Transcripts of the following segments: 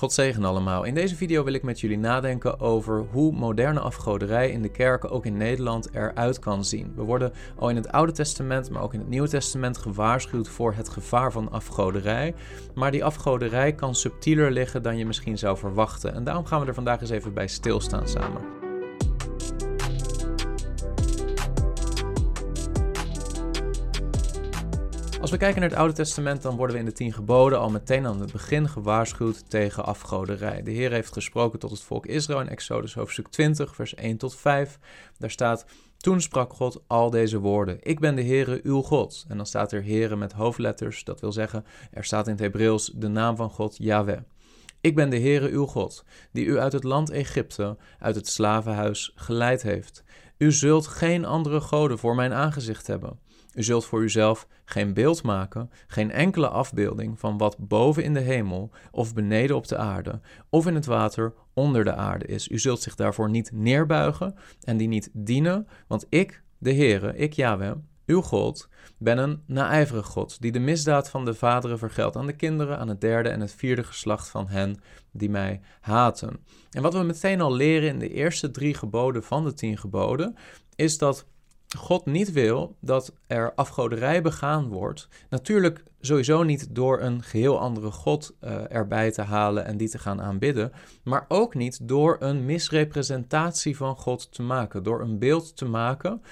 God zegen allemaal. In deze video wil ik met jullie nadenken over hoe moderne afgoderij in de kerken, ook in Nederland, eruit kan zien. We worden al in het Oude Testament, maar ook in het Nieuwe Testament gewaarschuwd voor het gevaar van afgoderij. Maar die afgoderij kan subtieler liggen dan je misschien zou verwachten. En daarom gaan we er vandaag eens even bij stilstaan samen. Als we kijken naar het Oude Testament, dan worden we in de tien geboden al meteen aan het begin gewaarschuwd tegen afgoderij. De Heer heeft gesproken tot het volk Israël in Exodus hoofdstuk 20, vers 1 tot 5. Daar staat, toen sprak God al deze woorden. Ik ben de Heere, uw God. En dan staat er Heere met hoofdletters. Dat wil zeggen, er staat in het Hebreeuws de naam van God, Yahweh. Ik ben de Heere, uw God, die u uit het land Egypte, uit het slavenhuis, geleid heeft. U zult geen andere goden voor mijn aangezicht hebben. U zult voor uzelf geen beeld maken, geen enkele afbeelding van wat boven in de hemel of beneden op de aarde of in het water onder de aarde is. U zult zich daarvoor niet neerbuigen en die niet dienen, want ik, de Heere, ik Yahweh, uw God, ben een naijverige God, die de misdaad van de vaderen vergeldt aan de kinderen, aan het derde en het vierde geslacht van hen die mij haten. En wat we meteen al leren in de eerste drie geboden van de tien geboden, is dat God niet wil dat er afgoderij begaan wordt. Natuurlijk sowieso niet door een geheel andere God uh, erbij te halen en die te gaan aanbidden, maar ook niet door een misrepresentatie van God te maken, door een beeld te maken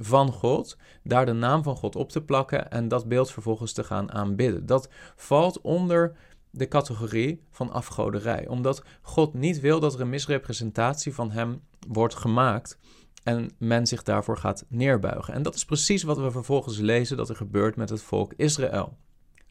van God, daar de naam van God op te plakken en dat beeld vervolgens te gaan aanbidden. Dat valt onder de categorie van afgoderij, omdat God niet wil dat er een misrepresentatie van Hem wordt gemaakt en men zich daarvoor gaat neerbuigen. En dat is precies wat we vervolgens lezen dat er gebeurt met het volk Israël.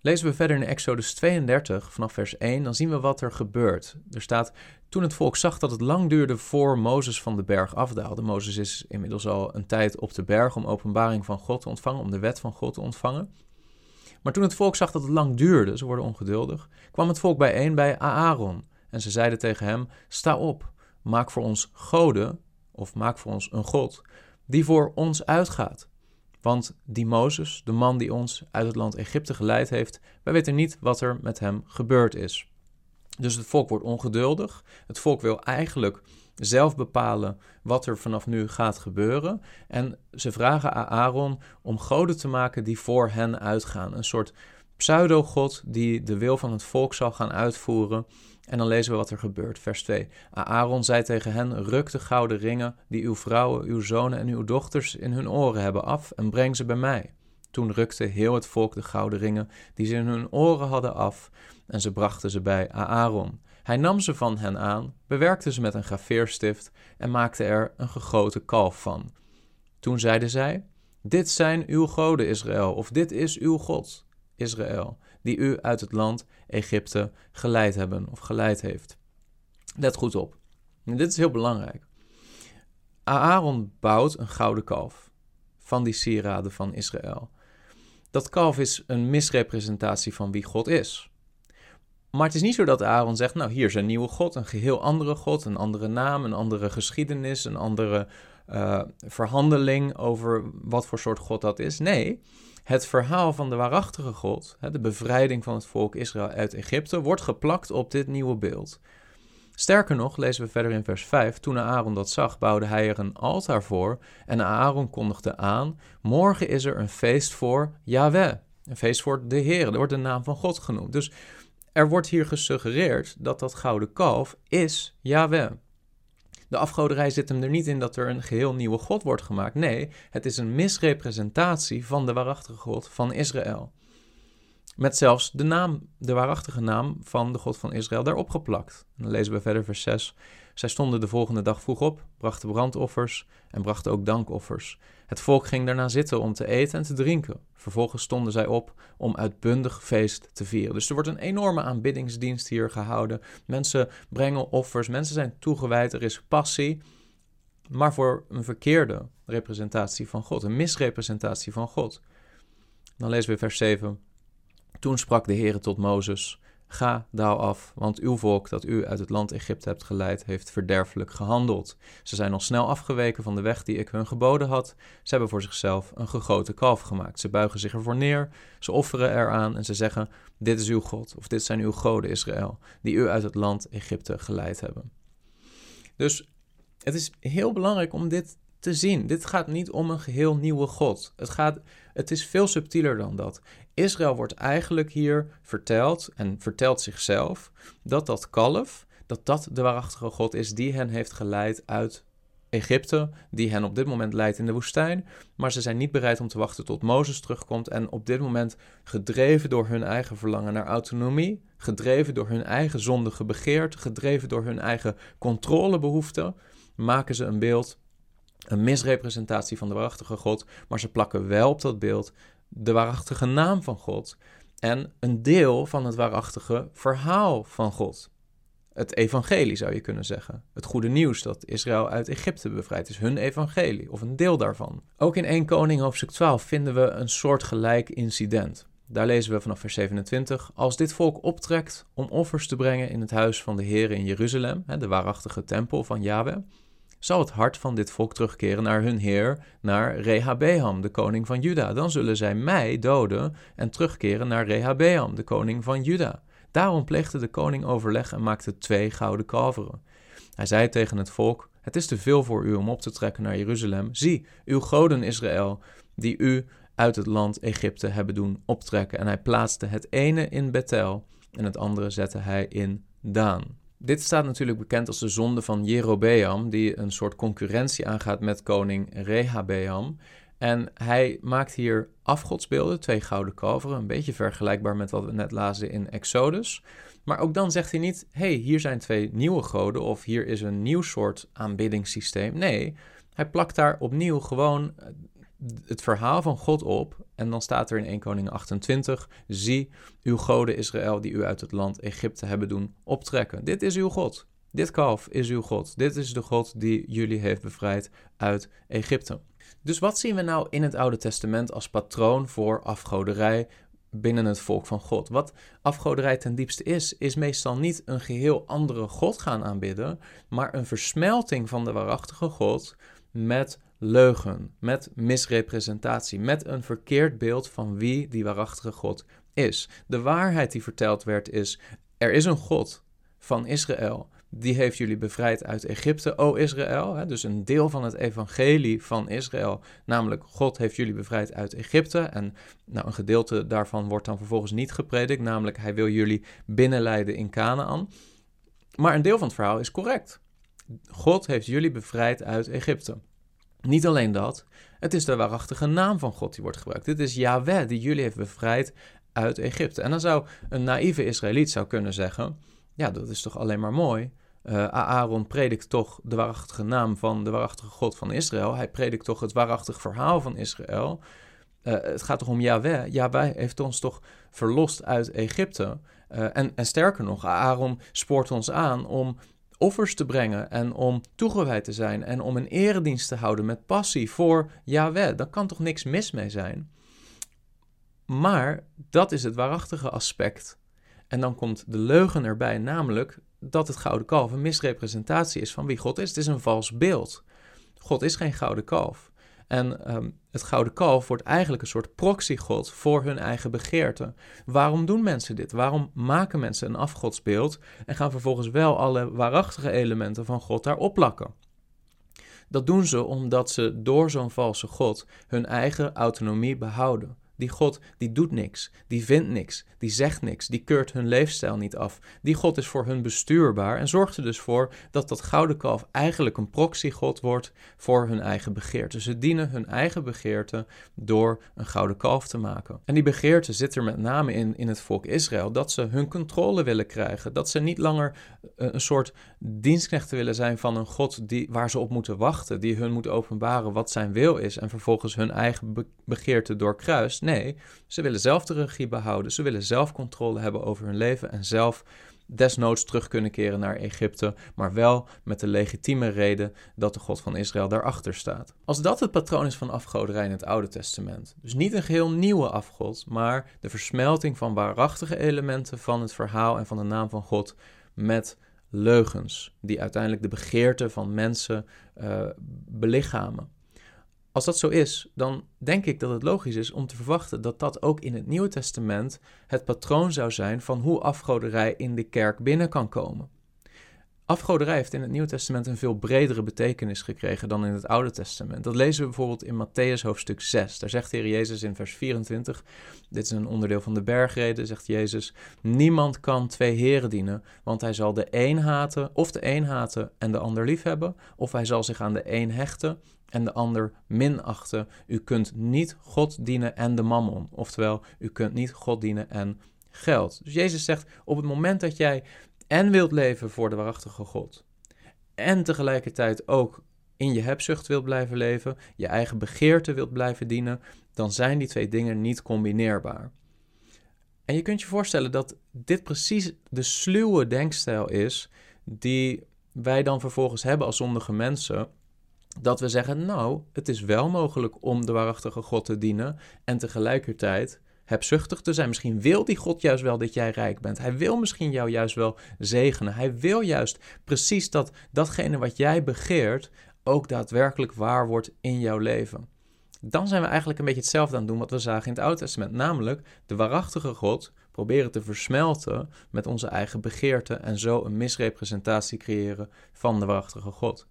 Lezen we verder in Exodus 32 vanaf vers 1, dan zien we wat er gebeurt. Er staat, toen het volk zag dat het lang duurde voor Mozes van de berg afdaalde. Mozes is inmiddels al een tijd op de berg om openbaring van God te ontvangen, om de wet van God te ontvangen. Maar toen het volk zag dat het lang duurde, ze worden ongeduldig, kwam het volk bijeen bij Aaron. En ze zeiden tegen hem, sta op, maak voor ons goden of maak voor ons een God die voor ons uitgaat. Want die Mozes, de man die ons uit het land Egypte geleid heeft, wij weten niet wat er met hem gebeurd is. Dus het volk wordt ongeduldig. Het volk wil eigenlijk zelf bepalen wat er vanaf nu gaat gebeuren. En ze vragen aan Aaron om goden te maken die voor hen uitgaan. Een soort pseudo-god die de wil van het volk zal gaan uitvoeren. En dan lezen we wat er gebeurt. Vers 2. Aaron zei tegen hen: Ruk de gouden ringen die uw vrouwen, uw zonen en uw dochters in hun oren hebben af en breng ze bij mij. Toen rukte heel het volk de gouden ringen die ze in hun oren hadden af en ze brachten ze bij Aaron. Hij nam ze van hen aan, bewerkte ze met een graveerstift en maakte er een gegoten kalf van. Toen zeiden zij: Dit zijn uw goden, Israël, of dit is uw God, Israël die u uit het land Egypte geleid hebben of geleid heeft. Let goed op. En dit is heel belangrijk. Aaron bouwt een gouden kalf van die sieraden van Israël. Dat kalf is een misrepresentatie van wie God is. Maar het is niet zo dat Aaron zegt: Nou, hier is een nieuwe God, een geheel andere God, een andere naam, een andere geschiedenis, een andere uh, verhandeling over wat voor soort God dat is. Nee, het verhaal van de waarachtige God, de bevrijding van het volk Israël uit Egypte, wordt geplakt op dit nieuwe beeld. Sterker nog, lezen we verder in vers 5, toen Aaron dat zag, bouwde hij er een altaar voor en Aaron kondigde aan, morgen is er een feest voor Yahweh, een feest voor de Heer, er wordt de naam van God genoemd. Dus er wordt hier gesuggereerd dat dat gouden kalf is Yahweh. De afgoderij zit hem er niet in dat er een geheel nieuwe God wordt gemaakt. Nee, het is een misrepresentatie van de waarachtige God van Israël. Met zelfs de naam, de waarachtige naam van de God van Israël daarop geplakt. dan lezen we verder vers 6. Zij stonden de volgende dag vroeg op, brachten brandoffers en brachten ook dankoffers. Het volk ging daarna zitten om te eten en te drinken. Vervolgens stonden zij op om uitbundig feest te vieren. Dus er wordt een enorme aanbiddingsdienst hier gehouden. Mensen brengen offers, mensen zijn toegewijd, er is passie. Maar voor een verkeerde representatie van God, een misrepresentatie van God. Dan lezen we vers 7. Toen sprak de Heer tot Mozes: Ga, daal af, want uw volk dat u uit het land Egypte hebt geleid, heeft verderfelijk gehandeld. Ze zijn al snel afgeweken van de weg die ik hun geboden had. Ze hebben voor zichzelf een gegoten kalf gemaakt. Ze buigen zich ervoor neer, ze offeren eraan en ze zeggen: Dit is uw God, of dit zijn uw goden, Israël, die u uit het land Egypte geleid hebben. Dus het is heel belangrijk om dit te zien. Dit gaat niet om een geheel nieuwe God. Het, gaat, het is veel subtieler dan dat. Israël wordt eigenlijk hier verteld en vertelt zichzelf dat dat kalf, dat dat de waarachtige God is die hen heeft geleid uit Egypte, die hen op dit moment leidt in de woestijn. Maar ze zijn niet bereid om te wachten tot Mozes terugkomt en op dit moment gedreven door hun eigen verlangen naar autonomie, gedreven door hun eigen zondige begeerte, gedreven door hun eigen controlebehoeften, maken ze een beeld een misrepresentatie van de waarachtige God, maar ze plakken wel op dat beeld de waarachtige naam van God en een deel van het waarachtige verhaal van God. Het evangelie zou je kunnen zeggen. Het goede nieuws dat Israël uit Egypte bevrijd is, hun evangelie of een deel daarvan. Ook in 1 Koning hoofdstuk 12 vinden we een soortgelijk incident. Daar lezen we vanaf vers 27. Als dit volk optrekt om offers te brengen in het huis van de Heer in Jeruzalem, de waarachtige tempel van Yahweh, zal het hart van dit volk terugkeren naar hun heer, naar Rehabeam, de koning van Juda. Dan zullen zij mij doden en terugkeren naar Rehabeam, de koning van Juda. Daarom pleegde de koning overleg en maakte twee gouden kalveren. Hij zei tegen het volk: Het is te veel voor u om op te trekken naar Jeruzalem. Zie, uw goden Israël, die u uit het land Egypte hebben doen optrekken. En hij plaatste het ene in Bethel en het andere zette hij in Daan. Dit staat natuurlijk bekend als de zonde van Jerobeam, die een soort concurrentie aangaat met koning Rehabeam. En hij maakt hier afgodsbeelden, twee gouden kalveren, een beetje vergelijkbaar met wat we net lazen in Exodus. Maar ook dan zegt hij niet: hey, hier zijn twee nieuwe goden of hier is een nieuw soort aanbiddingssysteem. Nee, hij plakt daar opnieuw gewoon het verhaal van God op. En dan staat er in 1 Koning 28: Zie uw goden Israël die u uit het land Egypte hebben doen optrekken. Dit is uw God. Dit kalf is uw God. Dit is de God die jullie heeft bevrijd uit Egypte. Dus wat zien we nou in het Oude Testament als patroon voor afgoderij binnen het volk van God? Wat afgoderij ten diepste is, is meestal niet een geheel andere God gaan aanbidden, maar een versmelting van de waarachtige God met leugen, met misrepresentatie, met een verkeerd beeld van wie die waarachtige God is. De waarheid die verteld werd is: er is een God van Israël. Die heeft jullie bevrijd uit Egypte, o Israël. Dus een deel van het evangelie van Israël, namelijk God heeft jullie bevrijd uit Egypte. En nou, een gedeelte daarvan wordt dan vervolgens niet gepredikt, namelijk hij wil jullie binnenleiden in Canaan. Maar een deel van het verhaal is correct. God heeft jullie bevrijd uit Egypte. Niet alleen dat, het is de waarachtige naam van God die wordt gebruikt. Dit is Yahweh die jullie heeft bevrijd uit Egypte. En dan zou een naïeve Israëliet zou kunnen zeggen: Ja, dat is toch alleen maar mooi. Uh, Aaron predikt toch de waarachtige naam van de waarachtige God van Israël. Hij predikt toch het waarachtige verhaal van Israël. Uh, het gaat toch om Yahweh. Yahweh heeft ons toch verlost uit Egypte. Uh, en, en sterker nog, Aaron spoort ons aan om offers te brengen en om toegewijd te zijn en om een eredienst te houden met passie voor Yahweh. Daar kan toch niks mis mee zijn? Maar dat is het waarachtige aspect. En dan komt de leugen erbij, namelijk dat het gouden kalf een misrepresentatie is van wie God is. Het is een vals beeld. God is geen gouden kalf. En ehm, het gouden kalf wordt eigenlijk een soort proxygod voor hun eigen begeerte. Waarom doen mensen dit? Waarom maken mensen een afgodsbeeld en gaan vervolgens wel alle waarachtige elementen van God daarop plakken? Dat doen ze omdat ze door zo'n valse God hun eigen autonomie behouden. Die God die doet niks, die vindt niks, die zegt niks, die keurt hun leefstijl niet af. Die God is voor hun bestuurbaar en zorgt er dus voor dat dat gouden kalf eigenlijk een proxygod wordt voor hun eigen begeerte. Ze dienen hun eigen begeerte door een gouden kalf te maken. En die begeerte zit er met name in in het volk Israël dat ze hun controle willen krijgen, dat ze niet langer eh, een soort dienstknechten willen zijn van een God die, waar ze op moeten wachten, die hun moet openbaren wat zijn wil is en vervolgens hun eigen begeerte doorkruist. Nee, ze willen zelf de regie behouden. Ze willen zelf controle hebben over hun leven en zelf desnoods terug kunnen keren naar Egypte, maar wel met de legitieme reden dat de God van Israël daarachter staat. Als dat het patroon is van afgoderij in het Oude Testament, dus niet een geheel nieuwe afgod, maar de versmelting van waarachtige elementen van het verhaal en van de naam van God met leugens, die uiteindelijk de begeerte van mensen uh, belichamen. Als dat zo is, dan denk ik dat het logisch is om te verwachten dat dat ook in het Nieuwe Testament het patroon zou zijn van hoe afgoderij in de kerk binnen kan komen. Afgoderij heeft in het Nieuwe Testament een veel bredere betekenis gekregen dan in het Oude Testament. Dat lezen we bijvoorbeeld in Matthäus hoofdstuk 6. Daar zegt de Heer Jezus in vers 24, dit is een onderdeel van de bergreden, zegt Jezus, niemand kan twee heren dienen, want hij zal de een haten, of de een haten en de ander liefhebben, of hij zal zich aan de een hechten en de ander minachten. U kunt niet God dienen en de mammon, oftewel, u kunt niet God dienen en geld. Dus Jezus zegt, op het moment dat jij en wilt leven voor de waarachtige God. En tegelijkertijd ook in je hebzucht wilt blijven leven, je eigen begeerte wilt blijven dienen, dan zijn die twee dingen niet combineerbaar. En je kunt je voorstellen dat dit precies de sluwe denkstijl is die wij dan vervolgens hebben als zondige mensen. Dat we zeggen, nou, het is wel mogelijk om de waarachtige God te dienen en tegelijkertijd hebzuchtig te zijn. Misschien wil die God juist wel dat jij rijk bent. Hij wil misschien jou juist wel zegenen. Hij wil juist precies dat datgene wat jij begeert ook daadwerkelijk waar wordt in jouw leven. Dan zijn we eigenlijk een beetje hetzelfde aan het doen wat we zagen in het Oude Testament. Namelijk de waarachtige God proberen te versmelten met onze eigen begeerten en zo een misrepresentatie creëren van de waarachtige God.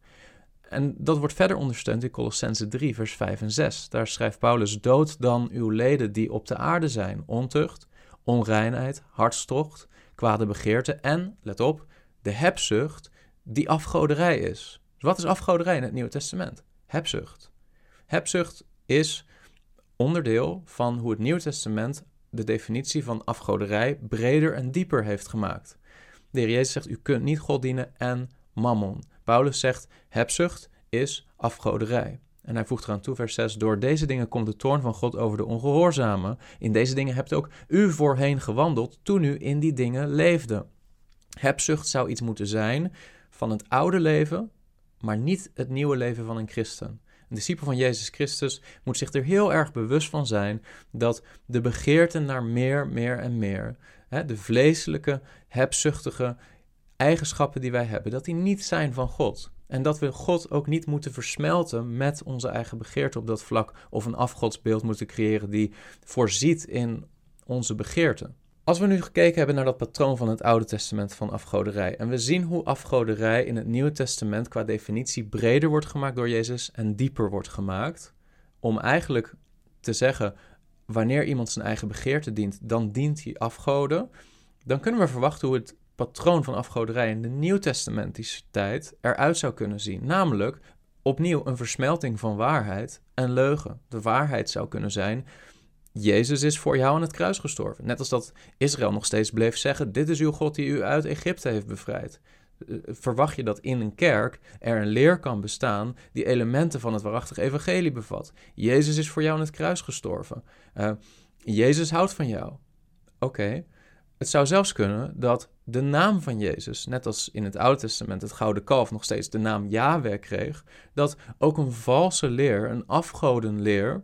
En dat wordt verder ondersteund in Colossense 3, vers 5 en 6. Daar schrijft Paulus: Dood dan uw leden die op de aarde zijn: ontucht, onreinheid, hartstocht, kwade begeerte en, let op, de hebzucht die afgoderij is. Dus wat is afgoderij in het Nieuwe Testament? Hebzucht. Hebzucht is onderdeel van hoe het Nieuwe Testament de definitie van afgoderij breder en dieper heeft gemaakt. De heer Jezus zegt: U kunt niet God dienen en mammon. Paulus zegt: hebzucht is afgoderij. En hij voegt eraan toe, vers 6, door deze dingen komt de toorn van God over de ongehoorzamen. In deze dingen hebt ook u voorheen gewandeld toen u in die dingen leefde. Hebzucht zou iets moeten zijn van het oude leven, maar niet het nieuwe leven van een christen. Een discipel van Jezus Christus moet zich er heel erg bewust van zijn dat de begeerte naar meer, meer en meer, hè, de vleeselijke, hebzuchtige, eigenschappen die wij hebben, dat die niet zijn van God. En dat we God ook niet moeten versmelten met onze eigen begeerte op dat vlak of een afgodsbeeld moeten creëren die voorziet in onze begeerten. Als we nu gekeken hebben naar dat patroon van het Oude Testament van afgoderij en we zien hoe afgoderij in het Nieuwe Testament qua definitie breder wordt gemaakt door Jezus en dieper wordt gemaakt, om eigenlijk te zeggen wanneer iemand zijn eigen begeerte dient, dan dient hij afgoden, dan kunnen we verwachten hoe het patroon van afgoderij in de nieuwtestamentische tijd eruit zou kunnen zien. Namelijk opnieuw een versmelting van waarheid en leugen. De waarheid zou kunnen zijn: Jezus is voor jou aan het kruis gestorven. Net als dat Israël nog steeds bleef zeggen: Dit is uw God die u uit Egypte heeft bevrijd. Eh, verwacht je dat in een kerk er een leer kan bestaan die elementen van het waarachtige evangelie bevat? Jezus is voor jou aan het kruis gestorven. Uh, Jezus houdt van jou. Oké. Het zou zelfs kunnen dat de naam van Jezus, net als in het Oude Testament het gouden kalf nog steeds de naam Yahweh kreeg, dat ook een valse leer, een afgodenleer,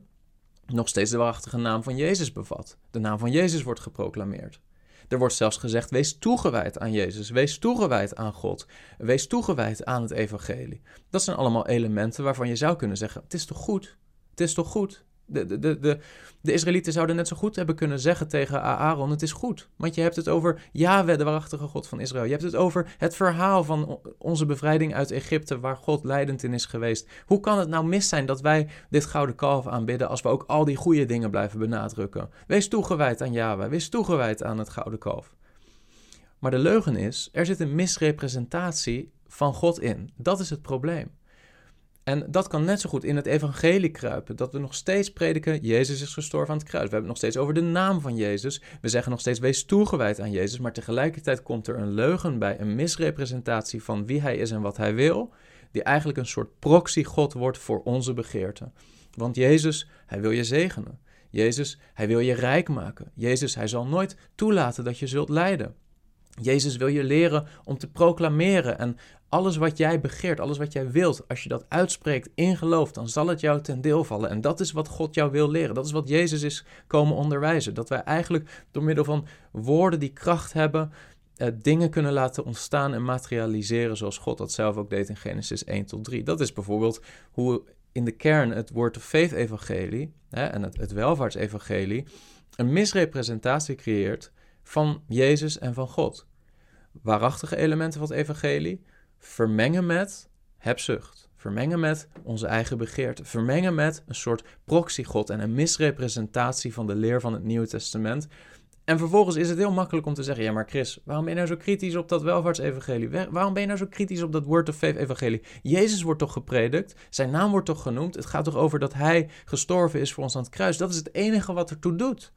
nog steeds de waarachtige naam van Jezus bevat. De naam van Jezus wordt geproclameerd. Er wordt zelfs gezegd: wees toegewijd aan Jezus, wees toegewijd aan God, wees toegewijd aan het Evangelie. Dat zijn allemaal elementen waarvan je zou kunnen zeggen: het is toch goed? Het is toch goed? De, de, de, de, Israëlieten zouden net zo goed hebben kunnen zeggen tegen Aaron: Het is goed. Want je hebt het over Yahweh, de waarachtige God van Israël. Je hebt het over het verhaal van onze bevrijding uit Egypte, waar God leidend in is geweest. Hoe kan het nou mis zijn dat wij dit gouden kalf aanbidden als we ook al die goede dingen blijven benadrukken? Wees toegewijd aan Yahweh, wees toegewijd aan het gouden kalf. Maar de leugen is: er zit een misrepresentatie van God in. Dat is het probleem. En dat kan net zo goed in het evangelie kruipen. Dat we nog steeds prediken, Jezus is gestorven aan het kruis. We hebben het nog steeds over de naam van Jezus. We zeggen nog steeds, wees toegewijd aan Jezus. Maar tegelijkertijd komt er een leugen bij, een misrepresentatie van wie hij is en wat hij wil. Die eigenlijk een soort proxy-God wordt voor onze begeerten. Want Jezus, hij wil je zegenen. Jezus, hij wil je rijk maken. Jezus, hij zal nooit toelaten dat je zult lijden. Jezus wil je leren om te proclameren en alles wat jij begeert, alles wat jij wilt, als je dat uitspreekt in geloof, dan zal het jou ten deel vallen. En dat is wat God jou wil leren. Dat is wat Jezus is komen onderwijzen. Dat wij eigenlijk door middel van woorden die kracht hebben, eh, dingen kunnen laten ontstaan en materialiseren zoals God dat zelf ook deed in Genesis 1 tot 3. Dat is bijvoorbeeld hoe in de kern het Word of Faith evangelie en het, het welvaartsevangelie een misrepresentatie creëert van Jezus en van God. Waarachtige elementen van het evangelie vermengen met hebzucht. Vermengen met onze eigen begeerte. Vermengen met een soort proxygod en een misrepresentatie van de leer van het Nieuwe Testament. En vervolgens is het heel makkelijk om te zeggen: ja, maar Chris, waarom ben je nou zo kritisch op dat welvaartsevangelie? Waarom ben je nou zo kritisch op dat Word of Faith evangelie? Jezus wordt toch gepredikt? Zijn naam wordt toch genoemd? Het gaat toch over dat hij gestorven is voor ons aan het kruis? Dat is het enige wat ertoe doet.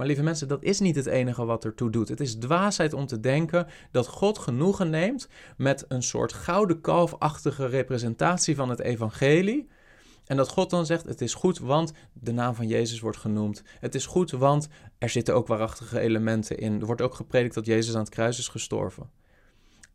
Maar lieve mensen, dat is niet het enige wat ertoe doet. Het is dwaasheid om te denken dat God genoegen neemt met een soort gouden kalfachtige representatie van het evangelie. En dat God dan zegt: Het is goed, want de naam van Jezus wordt genoemd. Het is goed, want er zitten ook waarachtige elementen in. Er wordt ook gepredikt dat Jezus aan het kruis is gestorven.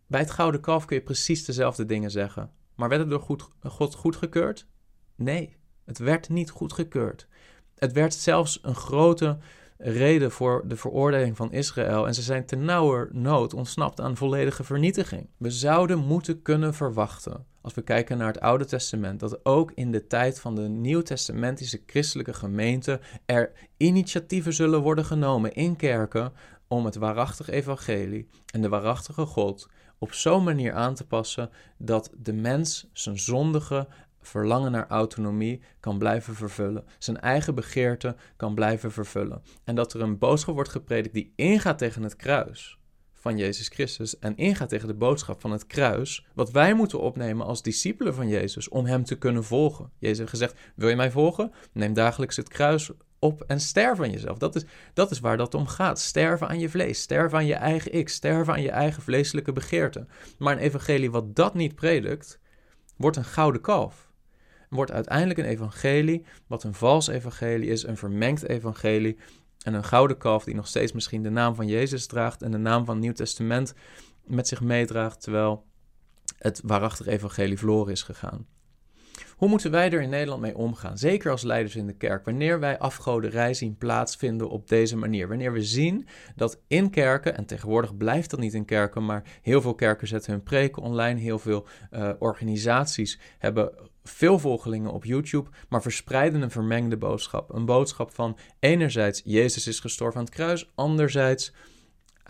Bij het gouden kalf kun je precies dezelfde dingen zeggen. Maar werd het door goed, God goedgekeurd? Nee, het werd niet goedgekeurd. Het werd zelfs een grote reden voor de veroordeling van Israël en ze zijn ten nauwer nood ontsnapt aan volledige vernietiging. We zouden moeten kunnen verwachten, als we kijken naar het Oude Testament, dat ook in de tijd van de Nieuw-testamentische christelijke gemeente er initiatieven zullen worden genomen in kerken om het waarachtige evangelie en de waarachtige God op zo'n manier aan te passen dat de mens zijn zondige verlangen naar autonomie kan blijven vervullen. Zijn eigen begeerte kan blijven vervullen. En dat er een boodschap wordt gepredikt die ingaat tegen het kruis van Jezus Christus en ingaat tegen de boodschap van het kruis, wat wij moeten opnemen als discipelen van Jezus om Hem te kunnen volgen. Jezus heeft gezegd, wil je mij volgen? Neem dagelijks het kruis op en sterf aan jezelf. Dat is, dat is waar dat om gaat. Sterven aan je vlees, sterven aan je eigen ik, sterven aan je eigen vleeselijke begeerte. Maar een evangelie wat dat niet predikt, wordt een gouden kalf wordt uiteindelijk een evangelie, wat een vals evangelie is, een vermengd evangelie. En een gouden kalf die nog steeds misschien de naam van Jezus draagt en de naam van het Nieuw Testament met zich meedraagt, terwijl het waarachtige evangelie verloren is gegaan. Hoe moeten wij er in Nederland mee omgaan? Zeker als leiders in de kerk. Wanneer wij afgoderij zien plaatsvinden op deze manier. Wanneer we zien dat in kerken, en tegenwoordig blijft dat niet in kerken, maar heel veel kerken zetten hun preken online. Heel veel uh, organisaties hebben veel volgelingen op YouTube, maar verspreiden een vermengde boodschap. Een boodschap van enerzijds Jezus is gestorven aan het kruis, anderzijds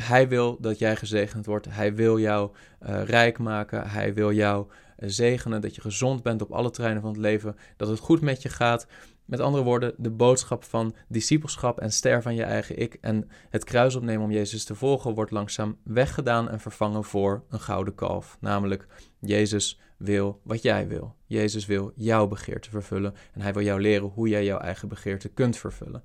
hij wil dat jij gezegend wordt. Hij wil jou uh, rijk maken. Hij wil jou uh, zegenen. Dat je gezond bent op alle terreinen van het leven. Dat het goed met je gaat. Met andere woorden, de boodschap van discipelschap en sterven aan je eigen ik en het kruis opnemen om Jezus te volgen wordt langzaam weggedaan en vervangen voor een gouden kalf. Namelijk, Jezus wil wat jij wil. Jezus wil jouw begeerte vervullen en hij wil jou leren hoe jij jouw eigen begeerte kunt vervullen.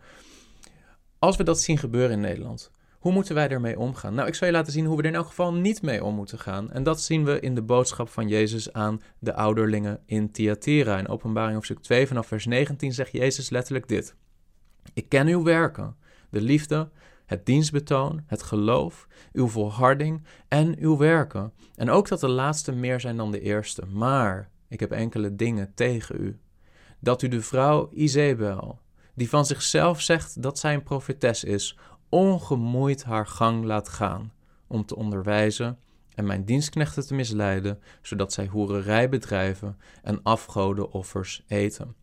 Als we dat zien gebeuren in Nederland, hoe moeten wij ermee omgaan? Nou, ik zal je laten zien hoe we er in elk geval niet mee om moeten gaan. En dat zien we in de boodschap van Jezus aan de ouderlingen in Thyatira. In openbaring hoofdstuk 2 vanaf vers 19 zegt Jezus letterlijk dit. Ik ken uw werken, de liefde, het dienstbetoon, het geloof, uw volharding en uw werken. En ook dat de laatste meer zijn dan de eerste. Maar ik heb enkele dingen tegen u. Dat u de vrouw Izebel, die van zichzelf zegt dat zij een profetes is, ongemoeid haar gang laat gaan, om te onderwijzen en mijn dienstknechten te misleiden, zodat zij hoererij bedrijven en afgodenoffers eten.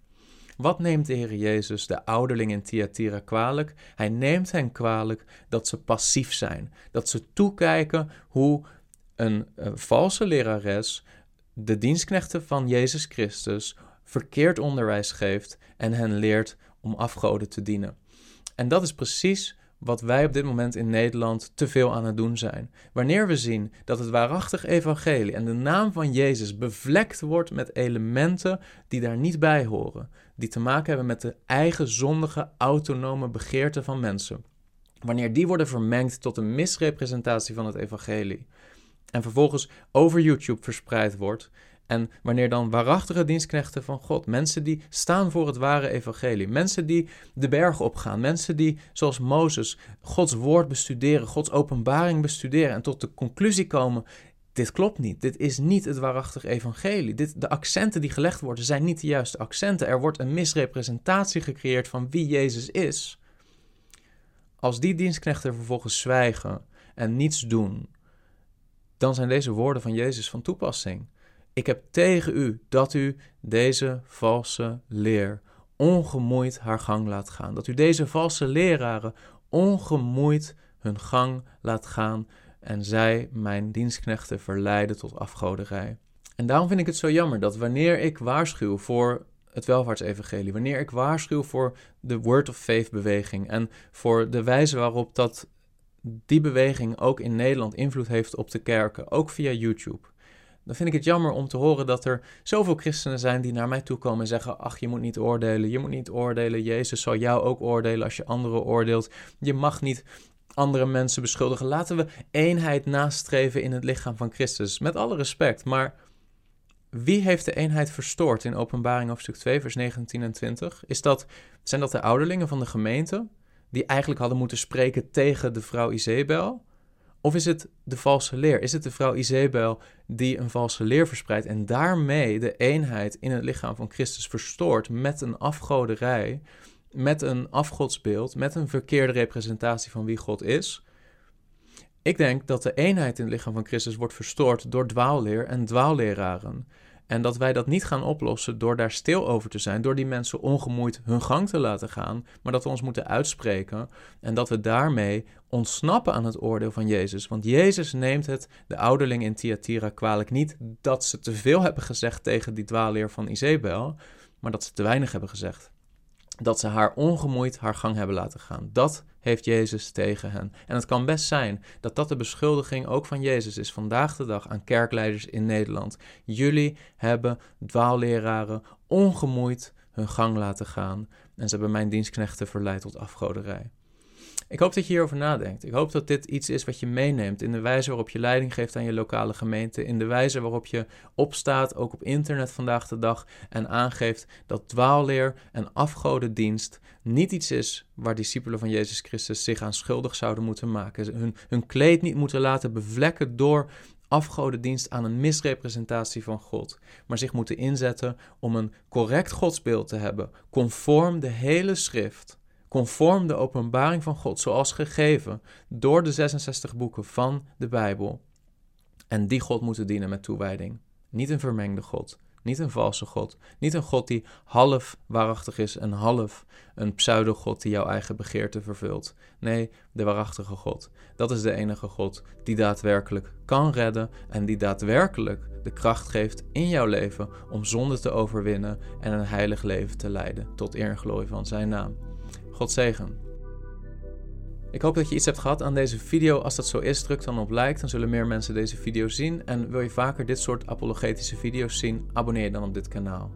Wat neemt de Heer Jezus de ouderling in Thyatira kwalijk? Hij neemt hen kwalijk dat ze passief zijn, dat ze toekijken hoe een, een valse lerares de dienstknechten van Jezus Christus verkeerd onderwijs geeft en hen leert om afgoden te dienen. En dat is precies wat wij op dit moment in Nederland te veel aan het doen zijn. Wanneer we zien dat het waarachtig evangelie en de naam van Jezus bevlekt wordt met elementen die daar niet bij horen, die te maken hebben met de eigen zondige, autonome begeerten van mensen. Wanneer die worden vermengd tot een misrepresentatie van het evangelie en vervolgens over YouTube verspreid wordt En wanneer dan waarachtige dienstknechten van God, mensen die staan voor het ware evangelie, mensen die de berg opgaan, mensen die, zoals Mozes, Gods woord bestuderen, Gods openbaring bestuderen en tot de conclusie komen: dit klopt niet, dit is niet het waarachtig evangelie. Dit, de accenten die gelegd worden zijn niet de juiste accenten. Er wordt een misrepresentatie gecreëerd van wie Jezus is. Als die dienstknechten vervolgens zwijgen en niets doen, dan zijn deze woorden van Jezus van toepassing. Ik heb tegen u dat u deze valse leer ongemoeid haar gang laat gaan. Dat u deze valse leraren ongemoeid hun gang laat gaan en zij mijn dienstknechten verleiden tot afgoderij. En daarom vind ik het zo jammer dat wanneer ik waarschuw voor het welvaartsevangelie, wanneer ik waarschuw voor de Word of Faith beweging en voor de wijze waarop dat die beweging ook in Nederland invloed heeft op de kerken, ook via YouTube. Dan vind ik het jammer om te horen dat er zoveel christenen zijn die naar mij toe komen en zeggen: Ach, je moet niet oordelen, je moet niet oordelen. Jezus zal jou ook oordelen als je anderen oordeelt. Je mag niet andere mensen beschuldigen. Laten we eenheid nastreven in het lichaam van Christus. Met alle respect, maar wie heeft de eenheid verstoord in Openbaring hoofdstuk 2, vers 19 en 20? Is dat, zijn dat de ouderlingen van de gemeente, die eigenlijk hadden moeten spreken tegen de vrouw Isabel? Of is het de valse leer? Is het de vrouw Isabel die een valse leer verspreidt en daarmee de eenheid in het lichaam van Christus verstoort met een afgoderij, met een afgodsbeeld, met een verkeerde representatie van wie God is? Ik denk dat de eenheid in het lichaam van Christus wordt verstoord door dwaalleer en dwaalleraren. En dat wij dat niet gaan oplossen door daar stil over te zijn, door die mensen ongemoeid hun gang te laten gaan, maar dat we ons moeten uitspreken en dat we daarmee ontsnappen aan het oordeel van Jezus. Want Jezus neemt het de ouderling in Thyatira kwalijk niet dat ze te veel hebben gezegd tegen die dwaalleer van Isabel, maar dat ze te weinig hebben gezegd dat ze haar ongemoeid haar gang hebben laten gaan. Dat heeft Jezus tegen hen. En het kan best zijn dat dat de beschuldiging ook van Jezus is vandaag de dag aan kerkleiders in Nederland. Jullie hebben dwaalleraren ongemoeid hun gang laten gaan en ze hebben mijn dienstknechten verleid tot afgoderij. Ik hoop dat je hierover nadenkt. Ik hoop dat dit iets is wat je meeneemt in de wijze waarop je leiding geeft aan je lokale gemeente, in de wijze waarop je opstaat, ook op internet vandaag de dag, en aangeeft dat dwaalleer en afgodendienst niet iets is waar discipelen van Jezus Christus zich aan schuldig zouden moeten maken. Hun, hun kleed niet moeten laten bevlekken door afgodendienst aan een misrepresentatie van God, maar zich moeten inzetten om een correct godsbeeld te hebben, conform de hele schrift conform de openbaring van God, zoals gegeven door de 66 boeken van de Bijbel. En die God moeten dienen met toewijding. Niet een vermengde God, niet een valse God, niet een God die half waarachtig is en half een pseudo-God die jouw eigen begeerte vervult. Nee, de waarachtige God. Dat is de enige God die daadwerkelijk kan redden en die daadwerkelijk de kracht geeft in jouw leven om zonde te overwinnen en een heilig leven te leiden tot eer en glorie van zijn naam. God zegen. Ik hoop dat je iets hebt gehad aan deze video. Als dat zo is, druk dan op like, dan zullen meer mensen deze video zien. En wil je vaker dit soort apologetische video's zien, abonneer je dan op dit kanaal.